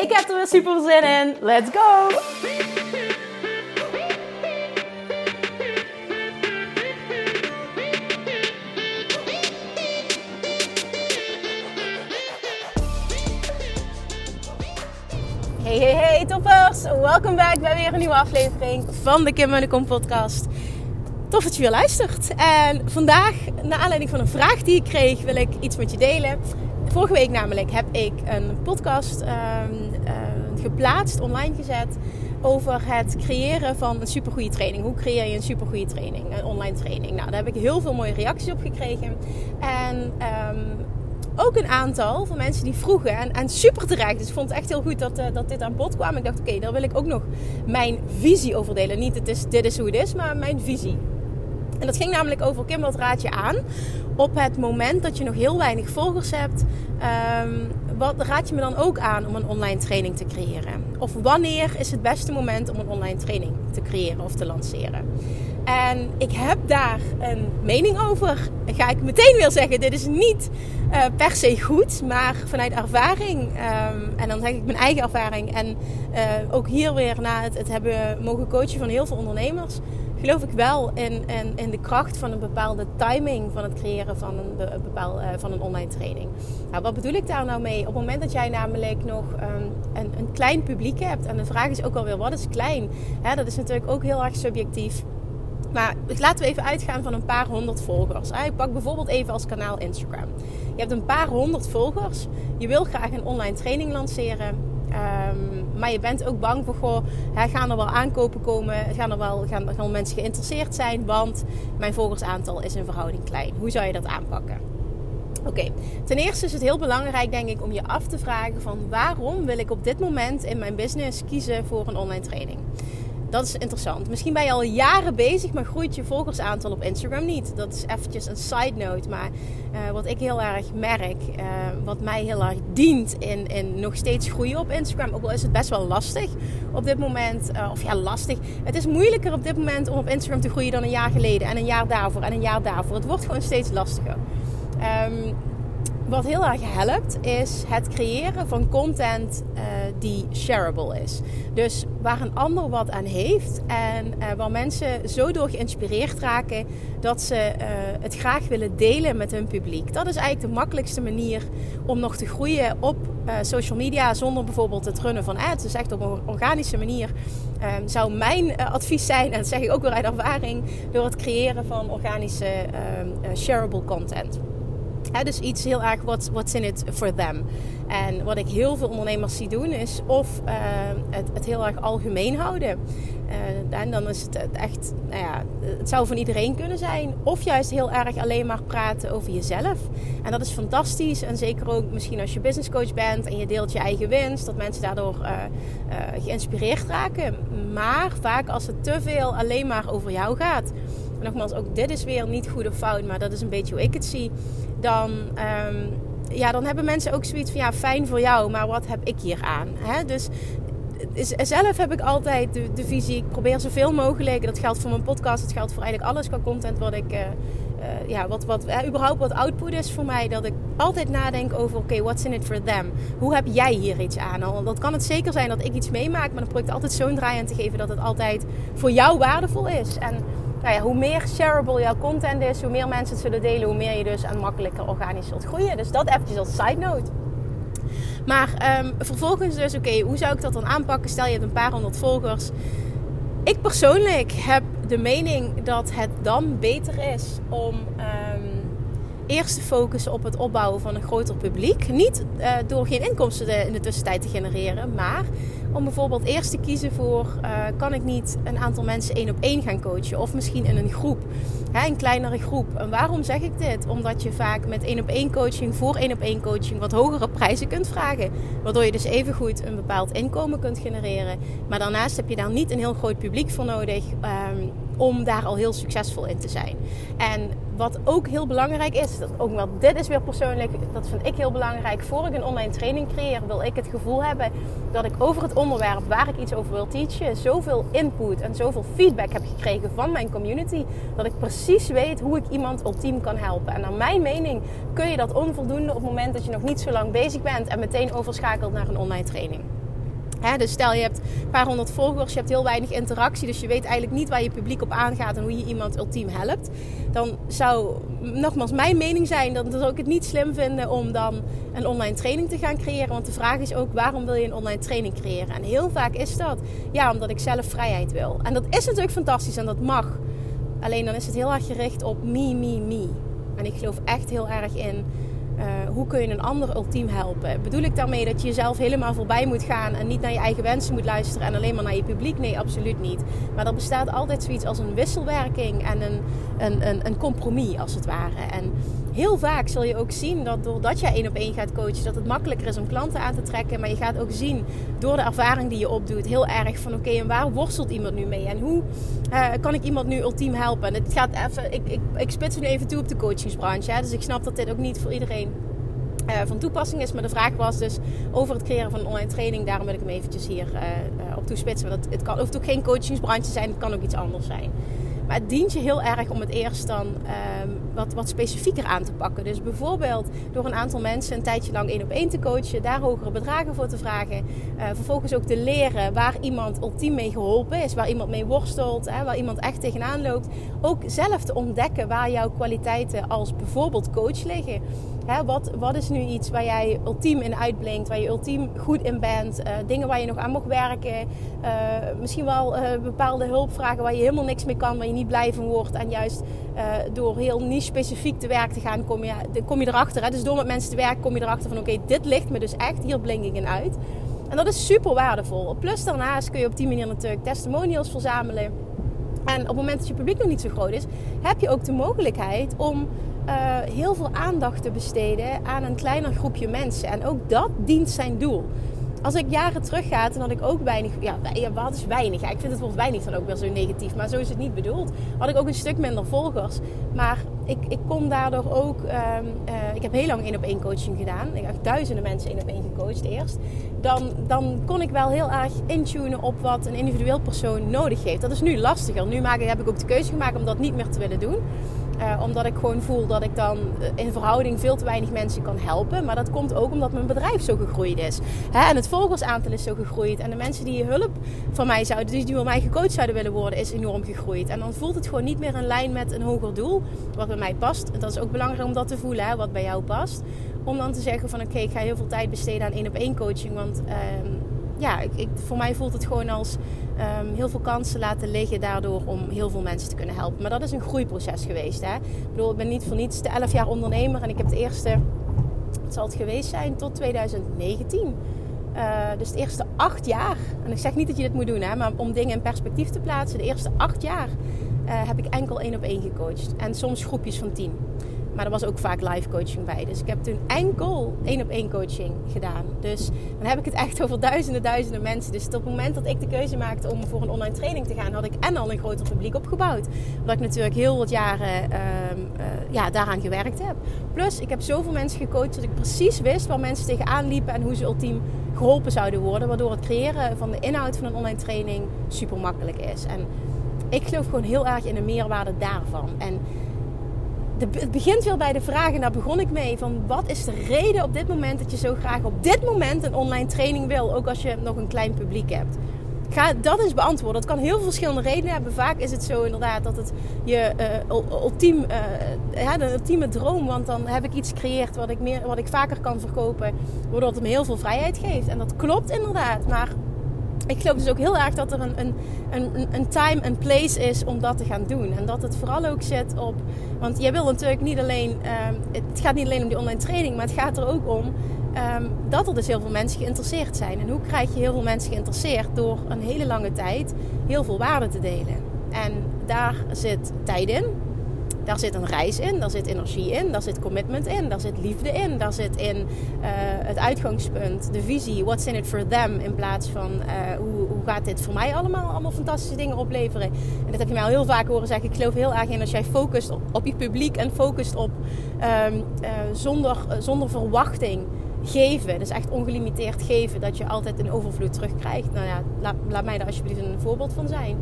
Ik heb er weer super zin in. Let's go! Hey, hey, hey, toppers! Welkom back bij weer een nieuwe aflevering van de Kim Kom podcast. Tof dat je weer luistert. En vandaag, naar aanleiding van een vraag die ik kreeg, wil ik iets met je delen. Vorige week namelijk heb ik een podcast uh, uh, geplaatst, online gezet, over het creëren van een supergoeie training. Hoe creëer je een supergoeie training, een online training? Nou, daar heb ik heel veel mooie reacties op gekregen. En um, ook een aantal van mensen die vroegen. En, en super terecht. Dus ik vond het echt heel goed dat, uh, dat dit aan bod kwam. Ik dacht, oké, okay, daar wil ik ook nog mijn visie over delen. Niet het is, dit is hoe het is, maar mijn visie. En dat ging namelijk over, Kim, wat raad je aan? Op het moment dat je nog heel weinig volgers hebt, um, wat raad je me dan ook aan om een online training te creëren? Of wanneer is het beste moment om een online training te creëren of te lanceren? En ik heb daar een mening over. Ga ik meteen weer zeggen: dit is niet uh, per se goed, maar vanuit ervaring. Um, en dan zeg ik mijn eigen ervaring. En uh, ook hier weer na het hebben mogen coachen van heel veel ondernemers. Geloof ik wel in, in, de kracht van een bepaalde timing van het creëren van een, bepaal, uh, van een online training. Nou, wat bedoel ik daar nou mee? Op het moment dat jij namelijk nog um, een, een klein publiek hebt, en de vraag is ook alweer: wat is klein? Hè, dat is natuurlijk ook heel erg subjectief. Maar laten we even uitgaan van een paar honderd volgers. Ik pak bijvoorbeeld even als kanaal Instagram. Je hebt een paar honderd volgers. Je wil graag een online training lanceren. Um, maar je bent ook bang voor, goh, hè, gaan er wel aankopen komen? Gaan er wel gaan, gaan mensen geïnteresseerd zijn? Want mijn volgersaantal is in verhouding klein. Hoe zou je dat aanpakken? Oké, ten eerste is het heel belangrijk, denk ik, om je af te vragen van waarom wil ik op dit moment in mijn business kiezen voor een online training? Dat is interessant. Misschien ben je al jaren bezig, maar groeit je volgersaantal op Instagram niet. Dat is eventjes een side note. Maar uh, wat ik heel erg merk, uh, wat mij heel erg dient in, nog steeds groeien op Instagram. Ook al is het best wel lastig op dit moment. Uh, of ja, lastig. Het is moeilijker op dit moment om op Instagram te groeien dan een jaar geleden. En een jaar daarvoor en een jaar daarvoor. Het wordt gewoon steeds lastiger. Um, wat heel erg helpt, is het creëren van content die shareable is. Dus waar een ander wat aan heeft en uh, waar mensen zo door geïnspireerd raken dat ze uh, het graag willen delen met hun publiek. Dat is eigenlijk de makkelijkste manier om nog te groeien op social media zonder bijvoorbeeld het runnen van ads. Dus echt op een organische manier um, zou mijn advies zijn, en dat zeg ik ook weer uit ervaring, door het creëren van organische shareable content. Dus iets heel erg what's, what's in it for them. En wat ik heel veel ondernemers zie doen is of uh, het, heel erg algemeen houden. Uh, en dan is het echt, nou ja, het zou van iedereen kunnen zijn. Of juist heel erg alleen maar praten over jezelf. En dat is fantastisch. En zeker ook misschien als je business coach bent en je deelt je eigen winst. Dat mensen daardoor uh, geïnspireerd raken. Maar vaak als het te veel alleen maar over jou gaat. Nogmaals, ook dit is weer niet goed of fout, maar dat is een beetje hoe ik het zie dan, um, ja, dan hebben mensen ook zoiets van ja, fijn voor jou, maar wat heb ik hier aan? Hè? Dus zelf heb ik altijd de, visie, ik probeer zoveel mogelijk, dat geldt voor mijn podcast, dat geldt voor eigenlijk alles qua content wat ik, uh, uh, ja, wat, wat uh, überhaupt wat output is voor mij, dat ik altijd nadenk over, oké, what's in it for them? Hoe heb jij hier iets aan? Dat kan het zeker zijn dat ik iets meemaak, maar dan probeer ik altijd zo'n draai aan te geven dat het altijd voor jou waardevol is. En nou ja, hoe meer shareable jouw content is, hoe meer mensen het zullen delen, hoe meer je dus en makkelijker organisch zult groeien. Dus dat eventjes als side note. Maar um, vervolgens dus, oké, hoe zou ik dat dan aanpakken? Stel je hebt een paar honderd volgers. Ik persoonlijk heb de mening dat het dan beter is om um, eerst te focussen op het opbouwen van een groter publiek. Niet uh, door geen inkomsten in de tussentijd te genereren, maar om bijvoorbeeld eerst te kiezen voor: uh, kan ik niet een aantal mensen één op één gaan coachen? Of misschien in een groep, hè, een kleinere groep. En waarom zeg ik dit? Omdat je vaak met één op één coaching voor één op één coaching wat hogere prijzen kunt vragen. Waardoor je dus even goed een bepaald inkomen kunt genereren. Maar daarnaast heb je daar niet een heel groot publiek voor nodig. Um, om daar al heel succesvol in te zijn. En wat ook heel belangrijk is, dat ook wel dit is weer persoonlijk, dat vind ik heel belangrijk. Voor ik een online training creëer, wil ik het gevoel hebben dat ik over het onderwerp waar ik iets over wil teachen, zoveel input en zoveel feedback heb gekregen van mijn community, dat ik precies weet hoe ik iemand ultiem kan helpen. En naar mijn mening kun je dat onvoldoende op het moment dat je nog niet zo lang bezig bent en meteen overschakelt naar een online training dus stel je hebt een paar honderd volgers, je hebt heel weinig interactie, dus je weet eigenlijk niet waar je publiek op aangaat en hoe je iemand ultiem helpt. Dan zou, nogmaals, mijn mening zijn, dat zou ik het niet slim vinden om dan een online training te gaan creëren. Want de vraag is ook, waarom wil je een online training creëren? En heel vaak is dat, ja, omdat ik zelf vrijheid wil. En dat is natuurlijk fantastisch en dat mag. Alleen dan is het heel erg gericht op me, me, me. En ik geloof echt heel erg in uh, hoe kun je een ander ultiem helpen? Bedoel ik daarmee dat je jezelf helemaal voorbij moet gaan en niet naar je eigen wensen moet luisteren en alleen maar naar je publiek? Nee, absoluut niet. Maar er bestaat altijd zoiets als een wisselwerking en een, een, een, een compromis als het ware. En heel vaak zul je ook zien dat doordat je één op één gaat coachen, dat het makkelijker is om klanten aan te trekken. Maar je gaat ook zien door de ervaring die je opdoet, heel erg van oké, en waar worstelt iemand nu mee? En hoe uh, kan ik iemand nu ultiem helpen? En het gaat even, ik, ik, ik spits nu even toe op de coachingsbranche. Dus ik snap dat dit ook niet voor iedereen uh, van toepassing is. Maar de vraag was dus over het creëren van online training. Daarom wil ik hem eventjes hier uh, op toespitsen. Want het, het kan, ook geen coachingsbranche zijn, het kan ook iets anders zijn. Maar het dient je heel erg om het eerst dan um, wat, wat specifieker aan te pakken. Dus bijvoorbeeld door een aantal mensen een tijdje lang één op één te coachen, daar hogere bedragen voor te vragen. Uh, vervolgens ook te leren waar iemand ultiem mee geholpen is, waar iemand mee worstelt, hè, waar iemand echt tegenaan loopt. Ook zelf te ontdekken waar jouw kwaliteiten als bijvoorbeeld coach liggen. Hè, wat, wat is nu iets waar jij ultiem in uitblinkt, waar je ultiem goed in bent, uh, dingen waar je nog aan mag werken, uh, misschien wel bepaalde hulpvragen waar je helemaal niks mee kan, waar je niet blij van wordt en juist door heel niche specifiek te werk te gaan, kom je, kom je erachter. Hè? Dus door met mensen te werken kom je erachter van oké, dit ligt me dus echt, hier blink ik in uit. En dat is super waardevol. Plus daarnaast kun je op die manier natuurlijk testimonials verzamelen. En op het moment dat je publiek nog niet zo groot is, heb je ook de mogelijkheid om uh, heel veel aandacht te besteden aan een kleiner groepje mensen. En ook dat dient zijn doel als ik jaren terug ga, had ik ook weinig. Ja, wat is weinig? Ja, ik vind het woord weinig dan ook wel zo negatief. Maar zo is het niet bedoeld. Had ik ook een stuk minder volgers. Maar ik, ik kon daardoor ook. Um, uh, ik heb heel lang één op één coaching gedaan. Ik heb duizenden mensen één op één gecoacht eerst. Dan, dan kon ik wel heel erg intunen op wat een individueel persoon nodig heeft. Dat is nu lastiger. Nu heb ik ook de keuze gemaakt om dat niet meer te willen doen. Uh, omdat ik gewoon voel dat ik dan eh, in verhouding veel te weinig mensen kan helpen. Maar dat komt ook omdat mijn bedrijf zo gegroeid is. Hè? En het volgersaantal is zo gegroeid. En de mensen die hulp van mij zouden, die door mij gecoacht zouden willen worden, is enorm gegroeid. En dan voelt het gewoon niet meer in lijn met een hoger doel. Wat bij mij past. Dat is ook belangrijk om dat te voelen, hè? wat bij jou past. Om dan te zeggen van oké, ik ga heel veel tijd besteden aan één op één coaching. Want uh, ja, ik, voor mij voelt het gewoon als um, heel veel kansen laten liggen daardoor om heel veel mensen te kunnen helpen. Maar dat is een groeiproces geweest. Hè? Ik bedoel, ik ben niet voor niets de 11 jaar ondernemer en ik heb de eerste, het zal het geweest zijn, tot 2019. Uh, dus de eerste acht jaar, en ik zeg niet dat je dit moet doen, hè, maar om dingen in perspectief te plaatsen, de eerste acht jaar uh, heb ik enkel één op één gecoacht. En soms groepjes van tien. Maar er was ook vaak live coaching bij. Dus ik heb toen enkel één op één coaching gedaan. Dus dan heb ik het echt over duizenden, duizenden mensen. Dus op het moment dat ik de keuze maakte om voor een online training te gaan, had ik en al een groter publiek opgebouwd. Omdat ik natuurlijk heel wat jaren uh, uh, ja, daaraan gewerkt heb. Plus, ik heb zoveel mensen gecoacht dat ik precies wist waar mensen tegenaan liepen en hoe ze ultiem geholpen zouden worden. Waardoor het creëren van de inhoud van een online training super makkelijk is. En ik geloof gewoon heel erg in de meerwaarde daarvan. En het begint wel bij de vraag, en daar begon ik mee, van wat is de reden op dit moment dat je zo graag op dit moment een online training wil, ook als je nog een klein publiek hebt. Ga dat eens beantwoorden. Dat kan heel veel verschillende redenen hebben. Vaak is het zo inderdaad dat het je uh, ultiem, uh, ja, de ultieme droom, want dan heb ik iets gecreëerd wat ik, meer, wat ik vaker kan verkopen, waardoor het me heel veel vrijheid geeft. En dat klopt inderdaad, maar ik geloof dus ook heel erg dat er een, een, een, een time en place is om dat te gaan doen. En dat het vooral ook zit op. Want jij wil natuurlijk niet alleen. Uh, het gaat niet alleen om die online training, maar het gaat er ook om. ehm, dat er dus heel veel mensen geïnteresseerd zijn. En hoe krijg je heel veel mensen geïnteresseerd? Door een hele lange tijd heel veel waarde te delen. En daar zit tijd in. Daar zit een reis in, daar zit energie in, daar zit commitment in, daar zit liefde in, daar zit in uh, het uitgangspunt, de visie, what's in it for them, in plaats van uh, hoe, hoe gaat dit voor mij allemaal, allemaal fantastische dingen opleveren. En dat heb je mij al heel vaak horen zeggen. Ik geloof heel erg in als jij focust op, je publiek en focust op um, uh, zonder, zonder verwachting geven, dus echt ongelimiteerd geven, dat je altijd een overvloed terugkrijgt. Nou ja, laat, laat mij daar alsjeblieft een voorbeeld van zijn.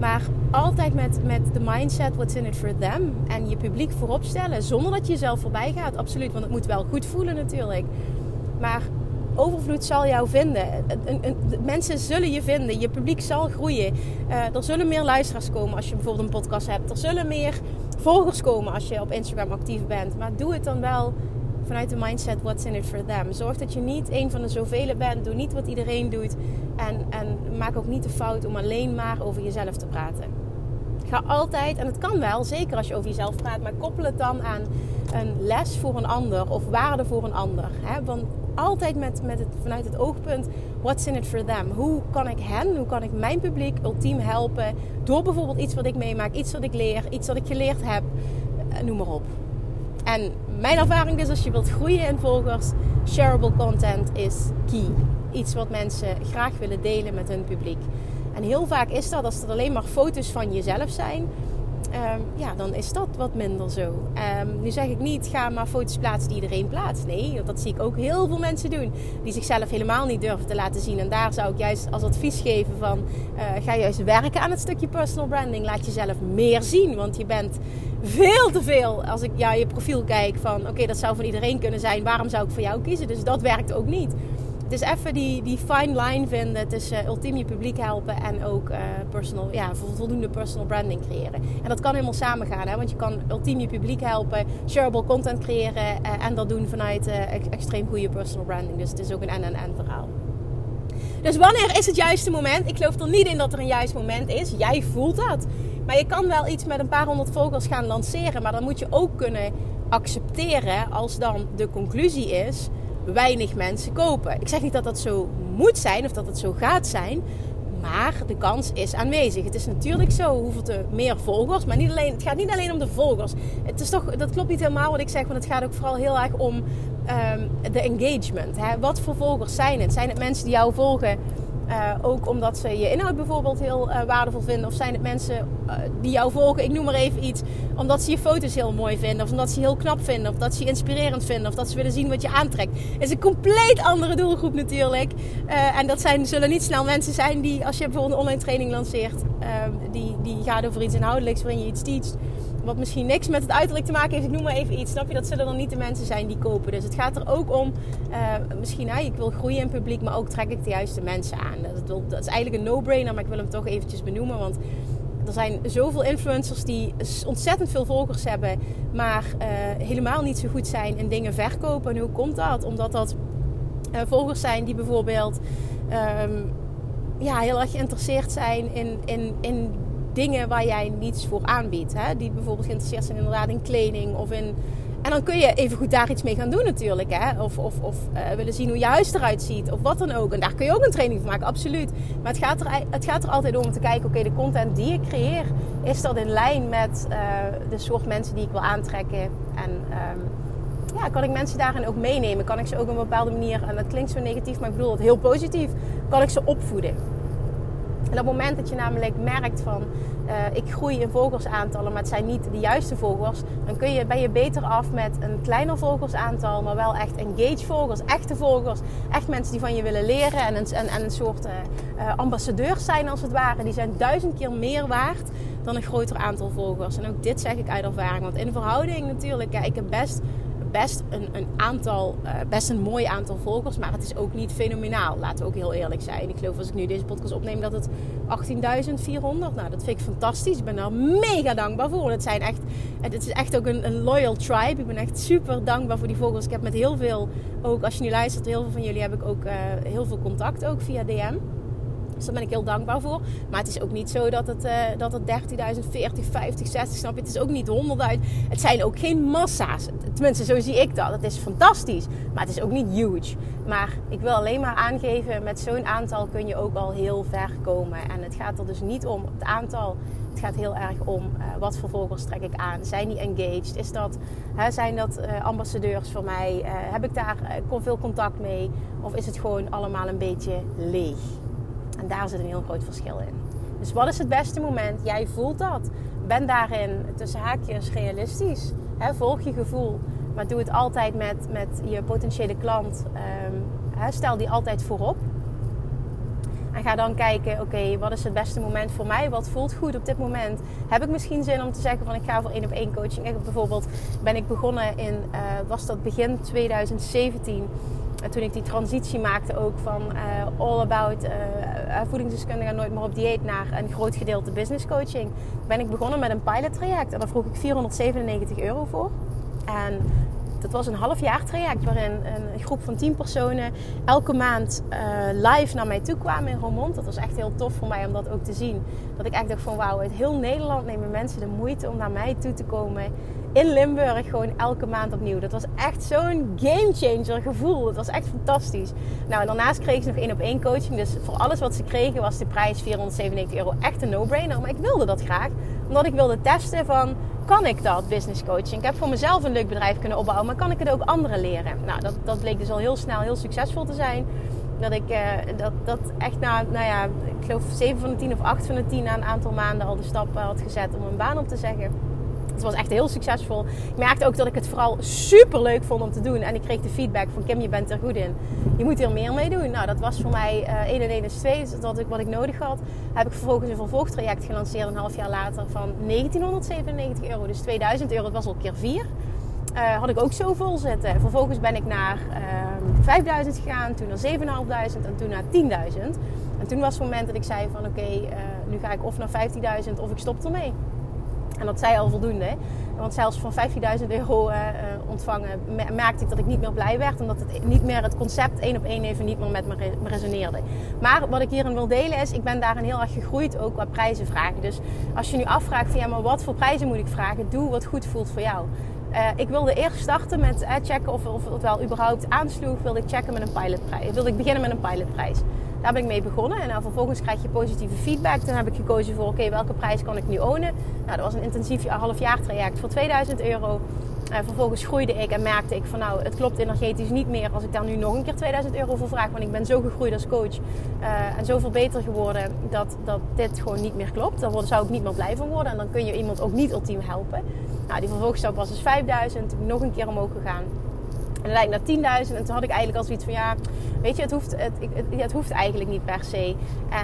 Maar altijd met, met de mindset, what's in it for them. En je publiek voorop stellen, zonder dat je jezelf voorbij gaat. Absoluut, want het moet wel goed voelen natuurlijk. Maar overvloed zal jou vinden. Mensen zullen je vinden. Je publiek zal groeien. Uh, er zullen meer luisteraars komen als je bijvoorbeeld een podcast hebt. Er zullen meer volgers komen als je op Instagram actief bent. Maar doe het dan wel vanuit de mindset what's in it for them. Zorg dat je niet een van de zoveel bent. Doe niet wat iedereen doet. En, en maak ook niet de fout om alleen maar over jezelf te praten. Ga altijd, en het kan wel, zeker als je over jezelf praat, maar koppel het dan aan een les voor een ander of waarde voor een ander. Hè? Want altijd met, met het, vanuit het oogpunt, what's in it for them? Hoe kan ik hen, hoe kan ik mijn publiek ultiem helpen door bijvoorbeeld iets wat ik meemaak, iets wat ik leer, iets wat ik geleerd heb, eh, noem maar op. En mijn ervaring is als je wilt groeien in volgers, shareable content is key. Iets wat mensen graag willen delen met hun publiek. En heel vaak is dat als het alleen maar foto's van jezelf zijn. Um, ja, dan is dat wat minder zo. Um, nu zeg ik niet, ga maar foto's plaatsen die iedereen plaatst. Nee, dat zie ik ook heel veel mensen doen. Die zichzelf helemaal niet durven te laten zien. En daar zou ik juist als advies geven van... Uh, ga juist werken aan het stukje personal branding. Laat jezelf meer zien. Want je bent veel te veel, als ik ja, je profiel kijk, van... Oké, dat zou van iedereen kunnen zijn. Waarom zou ik voor jou kiezen? Dus dat werkt ook niet. Dus even die, die fine line vinden tussen ultiem je publiek helpen en ook uh, personal, ja, voldoende personal branding creëren. En dat kan helemaal samen gaan, hè? want je kan ultiem je publiek helpen, shareable content creëren uh, en dat doen vanuit extreem goede personal branding. Dus het is ook een en-en-en verhaal. Dus wanneer is het juiste moment? Ik geloof er niet in dat er een juist moment is. Jij voelt dat. Maar je kan wel iets met een paar honderd volgers gaan lanceren. Maar dan moet je ook kunnen accepteren als dan de conclusie is weinig mensen kopen. Ik zeg niet dat dat zo moet zijn of dat het zo gaat zijn. Maar de kans is aanwezig. Het is natuurlijk zo, hoeveel te meer volgers. Maar niet alleen, het gaat niet alleen om de volgers. Het is toch, dat klopt niet helemaal wat ik zeg. Want het gaat ook vooral heel erg om um, de engagement. Wat voor volgers zijn het? Zijn het mensen die jou volgen uh, ook omdat ze je inhoud bijvoorbeeld heel uh, waardevol vinden. Of zijn het mensen uh, die jou volgen, ik noem maar even iets. Omdat ze je foto's heel mooi vinden. Of omdat ze je heel knap vinden. Of dat ze je inspirerend vinden. Of dat ze willen zien wat je aantrekt. Is een compleet andere doelgroep natuurlijk. en dat zijn, zullen niet snel mensen zijn die, als je bijvoorbeeld een online training lanceert. die, die gaat over iets inhoudelijks waarin je iets teacht wat misschien niks met het uiterlijk te maken heeft. Ik noem maar even iets. Snap je? Dat zullen dan niet de mensen zijn die kopen. Dus het gaat er ook om, uh, misschien, hè, ik wil groeien in publiek, maar ook trek ik de juiste mensen aan. Dat, dat is eigenlijk een no-brainer, maar ik wil hem toch eventjes benoemen. Want er zijn zoveel influencers die ontzettend veel volgers hebben, maar uh, helemaal niet zo goed zijn in dingen verkopen. En hoe komt dat? Omdat dat uh, volgers zijn die bijvoorbeeld um, ja, heel erg geïnteresseerd zijn in, in, in dingen waar jij niets voor aanbiedt. Hè? Die bijvoorbeeld geïnteresseerd zijn inderdaad in kleding of in... En dan kun je even goed daar iets mee gaan doen natuurlijk. Hè? Of, of, of uh, willen zien hoe je huis eruit ziet. Of wat dan ook. En daar kun je ook een training van maken, absoluut. Maar het gaat er, het gaat er altijd om te kijken... Oké, de content die ik creëer... Is dat in lijn met uh, de soort mensen die ik wil aantrekken? En... Um, ja, kan ik mensen daarin ook meenemen? Kan ik ze ook op een bepaalde manier, en dat klinkt zo negatief, maar ik bedoel het heel positief, kan ik ze opvoeden? En op het moment dat je namelijk merkt van uh, ik groei in volgersaantallen, maar het zijn niet de juiste volgers, dan kun je, ben je beter af met een kleiner volgersaantal, maar wel echt engaged volgers, echte volgers, echt mensen die van je willen leren en een, en, en soort uh, uh, ambassadeurs zijn als het ware. Die zijn duizend keer meer waard dan een groter aantal volgers. En ook dit zeg ik uit ervaring, want in verhouding natuurlijk, ja, ik heb best best een, een aantal, uh, best een mooi aantal volgers, maar het is ook niet fenomenaal. Laten we ook heel eerlijk zijn. Ik geloof als ik nu deze podcast opneem dat het 18.400. Nou, dat vind ik fantastisch. Ik ben daar mega dankbaar voor. Het zijn echt, het is echt ook een, een loyal tribe. Ik ben echt super dankbaar voor die volgers. Ik heb met heel veel, ook als je nu luistert, heel veel van jullie heb ik ook uh, heel veel contact ook via DM. Dus daar ben ik heel dankbaar voor. Maar het is ook niet zo dat het, uh, dat het 30.000, 40, 50, 60, snap je? Het is ook niet 100.000. Het zijn ook geen massa's. Tenminste, zo zie ik dat. Het is fantastisch. Maar het is ook niet huge. Maar ik wil alleen maar aangeven, met zo'n aantal kun je ook al heel ver komen. En het gaat er dus niet om het aantal. Het gaat heel erg om uh, wat voor volgers trek ik aan. Zijn die engaged? Is dat, hè, zijn dat uh, ambassadeurs voor mij? Heb ik daar veel contact mee? Of is het gewoon allemaal een beetje leeg? En daar zit een heel groot verschil in. Dus wat is het beste moment? Jij voelt dat. Ben daarin tussen haakjes realistisch. Volg je gevoel. Maar doe het altijd met, met je potentiële klant. Hè, stel die altijd voorop. En ga dan kijken, oké, wat is het beste moment voor mij? Wat voelt goed op dit moment? Heb ik misschien zin om te zeggen van ik ga voor één op één coaching? Ik bijvoorbeeld ben ik begonnen in, uh, was dat begin 2017 toen ik die transitie maakte ook van uh, all about uh, voedingsdeskundige nooit meer op dieet naar een groot gedeelte business coaching, ben ik begonnen met een pilot traject. En daar vroeg ik 497 euro voor. En dat was een half jaar traject waarin een groep van 10 personen elke maand uh, live naar mij toe kwamen in Roermond. Dat was echt heel tof voor mij om dat ook te zien. Dat ik echt dacht van wauw, uit heel Nederland nemen mensen de moeite om naar mij toe te komen in Limburg gewoon elke maand opnieuw. Dat was echt zo'n game changer gevoel. Het was echt fantastisch. Nou, en daarnaast kreeg ze nog één op één coaching. Dus voor alles wat ze kregen was de prijs 497 euro echt een no-brainer. Maar ik wilde dat graag. Omdat ik wilde testen van, kan ik dat, business coaching? Ik heb voor mezelf een leuk bedrijf kunnen opbouwen, maar kan ik het ook anderen leren? Nou, dat, dat bleek dus al heel snel heel succesvol te zijn. Dat ik uh, dat, dat echt na, nou ja, ik geloof 7 van de 10 of 8 van de 10 na een aantal maanden al de stap had gezet om een baan op te zeggen. Het was echt heel succesvol. Ik merkte ook dat ik het vooral super leuk vond om te doen. En ik kreeg de feedback van Kim, je bent er goed in. Je moet er meer mee doen. Nou, dat was voor mij uh, 1 en 1 is 2. Dus dat ik wat ik nodig had. Heb ik vervolgens een vervolgtraject gelanceerd een half jaar later van 1997 euro. Dus 2000 euro. Het was al keer 4. Uh, had ik ook zo vol zitten. Vervolgens ben ik naar uh, 5000 gegaan, toen naar 7500 en toen naar 10.000. En toen was het moment dat ik zei van oké, uh, nu ga ik of naar 15.000 of ik stop ermee. En dat zei al voldoende. Want zelfs van 15.000 euro uh, ontvangen merkte ik dat ik niet meer blij werd. Omdat het niet meer het concept één op één even niet meer met me, resoneerde. Maar wat ik hierin wil delen is, ik ben daarin heel erg gegroeid ook qua prijzen vragen. Dus als je nu afvraagt ja, maar wat voor prijzen moet ik vragen? Doe wat goed voelt voor jou. Uh, ik wilde eerst starten met uh, checken of, of het wel überhaupt aansloeg. Wilde ik checken met een pilotprijs. Wilde ik beginnen met een pilotprijs. Daar ben ik mee begonnen. En dan vervolgens krijg je positieve feedback. Toen heb ik gekozen voor, oké, welke prijs kan ik nu ownen? Nou, dat was een intensief halfjaar traject voor 2000 euro. En vervolgens groeide ik en merkte ik van nou, het klopt energetisch niet meer als ik daar nu nog een keer 2000 euro voor vraag. Want ik ben zo gegroeid als coach uh, en zoveel beter geworden dat, dat dit gewoon niet meer klopt. Daar zou ik niet meer blij van worden en dan kun je iemand ook niet ultiem helpen. Nou, die vervolgstap was dus 5000, nog een keer omhoog gegaan. En uiteindelijk naar 10.000. En toen had ik eigenlijk al zoiets van ja, weet je, het hoeft, het, het, het, hoeft eigenlijk niet per se.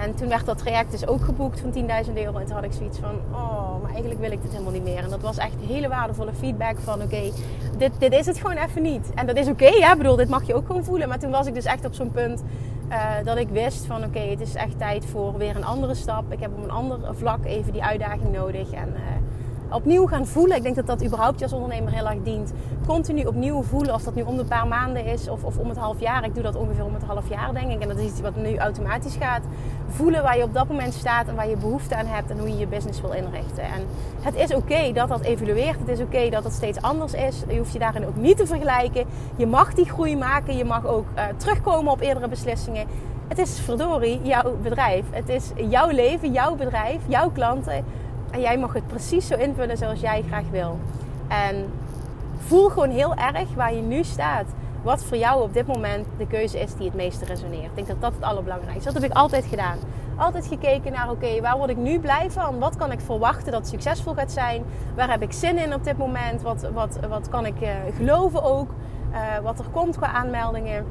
En toen werd dat traject dus ook geboekt van 10.000 euro. En toen had ik zoiets van, oh, maar eigenlijk wil ik dit helemaal niet meer. En dat was echt hele waardevolle feedback van oké, dit, dit is het gewoon even niet. En dat is oké, ja, bedoel, dit mag je ook gewoon voelen. Maar toen was ik dus echt op zo'n punt uh, dat ik wist van oké, het is echt tijd voor weer een andere stap. Ik heb op een ander vlak even die uitdaging nodig. En uh, opnieuw gaan voelen. Ik denk dat dat überhaupt je als ondernemer heel erg dient. Continu opnieuw voelen, of dat nu om de paar maanden is of, of om het half jaar. Ik doe dat ongeveer om het half jaar, denk ik. En dat is iets wat nu automatisch gaat. Voelen waar je op dat moment staat en waar je behoefte aan hebt en hoe je je business wil inrichten. En het is oké dat dat evolueert. Het is oké dat het steeds anders is. Je hoeft je daarin ook niet te vergelijken. Je mag die groei maken. Je mag ook uh, terugkomen op eerdere beslissingen. Het is verdorie jouw bedrijf. Het is jouw leven, jouw bedrijf, jouw klanten. En jij mag het precies zo invullen zoals jij graag wil. En voel gewoon heel erg waar je nu staat. Wat voor jou op dit moment de keuze is die het meeste resoneert. Ik denk dat dat het allerbelangrijkste is. Dat heb ik altijd gedaan. Altijd gekeken naar, oké, waar word ik nu blij van? Wat kan ik verwachten dat succesvol gaat zijn? Waar heb ik zin in op dit moment? Wat, wat, wat kan ik uh, geloven ook? Uh, wat er komt qua aanmeldingen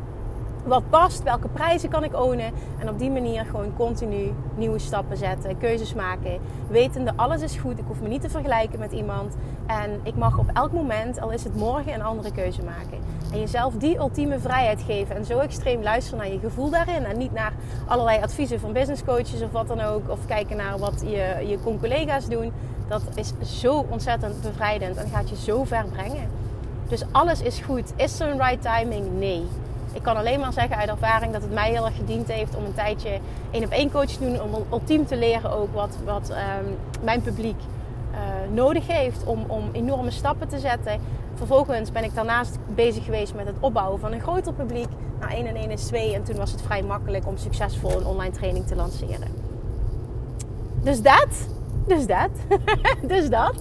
wat past, welke prijzen kan ik ownen. En op die manier gewoon continu nieuwe stappen zetten, keuzes maken. Wetende, alles is goed. Ik hoef me niet te vergelijken met iemand. En ik mag op elk moment, al is het morgen, een andere keuze maken. En jezelf die ultieme vrijheid geven. En zo extreem luisteren naar je gevoel daarin. En niet naar allerlei adviezen van business coaches of wat dan ook. Of kijken naar wat je, je collega's doen. Dat is zo ontzettend bevrijdend en gaat je zo ver brengen. Dus alles is goed. Is er een right timing? Nee. Ik kan alleen maar zeggen uit ervaring dat het mij heel erg gediend heeft om een tijdje één op één coach te doen. Om ultiem te leren ook wat, wat ehm, mijn publiek uh, nodig heeft om, om enorme stappen te zetten. Vervolgens ben ik daarnaast bezig geweest met het opbouwen van een groter publiek. Nou, 1 en 1 is 2 en toen was het vrij makkelijk om succesvol een online training te lanceren. Dus dat, dus dat, dus dat.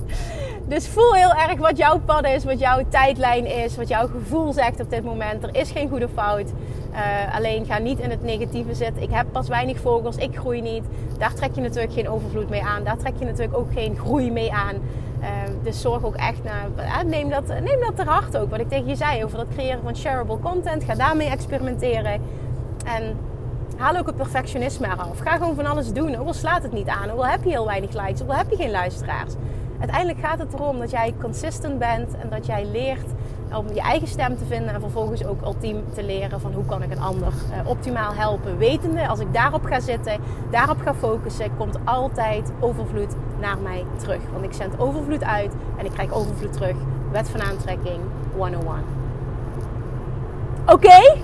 Dus voel heel erg wat jouw pad is, wat jouw tijdlijn is, wat jouw gevoel zegt op dit moment. Er is geen goede fout. Uh, alleen ga niet in het negatieve zitten. Ik heb pas weinig vogels, ik groei niet. Daar trek je natuurlijk geen overvloed mee aan. Daar trek je natuurlijk ook geen groei mee aan. Uh, dus zorg ook echt naar. Uh, neem, dat, neem dat ter harte ook. Wat ik tegen je zei over dat creëren van shareable content. Ga daarmee experimenteren. En haal ook het perfectionisme eraf. Ga gewoon van alles doen. Ook al slaat het niet aan. Ook al heb je heel weinig likes. Ook al heb je geen luisteraars. Uiteindelijk gaat het erom dat jij consistent bent. En dat jij leert om je eigen stem te vinden. En vervolgens ook ultiem te leren van hoe kan ik een ander uh, optimaal helpen. Wetende, als ik daarop ga zitten, daarop ga focussen, komt altijd overvloed naar mij terug. Want ik zend overvloed uit en ik krijg overvloed terug. Wet van aantrekking 101. Oké?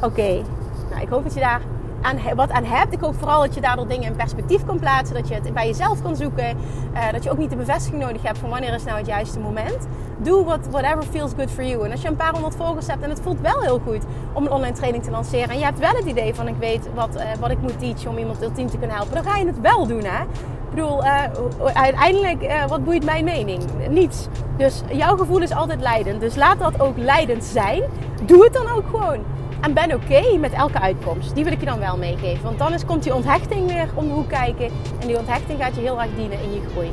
Oké. Nou, ik hoop dat je daar aan, wat aan hebt. Ik hoop vooral dat je daardoor dingen in perspectief kan plaatsen. Dat je het bij jezelf kan zoeken. Uh, dat je ook niet de bevestiging nodig hebt van wanneer is nou het juiste moment. Doe what, whatever feels good for you. En als je een paar honderd volgers hebt en het voelt wel heel goed om een online training te lanceren. En je hebt wel het idee van ik weet wat, uh, wat ik moet teachen om iemand ultiem te kunnen helpen. Dan ga je het wel doen hè. Ik bedoel, uh, uiteindelijk, wat boeit mijn mening? Niets. Dus jouw gevoel is altijd leidend. Dus laat dat ook leidend zijn. Doe het dan ook gewoon. En ben oké met elke uitkomst. Die wil ik je dan wel meegeven. Want dan is, komt die onthechting weer om de hoek kijken. En die onthechting gaat je heel erg dienen in je groei.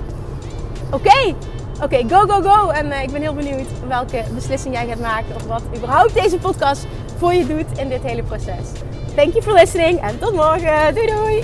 Oké, oké, go, go, go. En uh, ik ben heel benieuwd welke beslissing jij gaat maken. Of wat überhaupt deze podcast voor je doet in dit hele proces. Thank you for listening. En tot morgen. Doei, doei.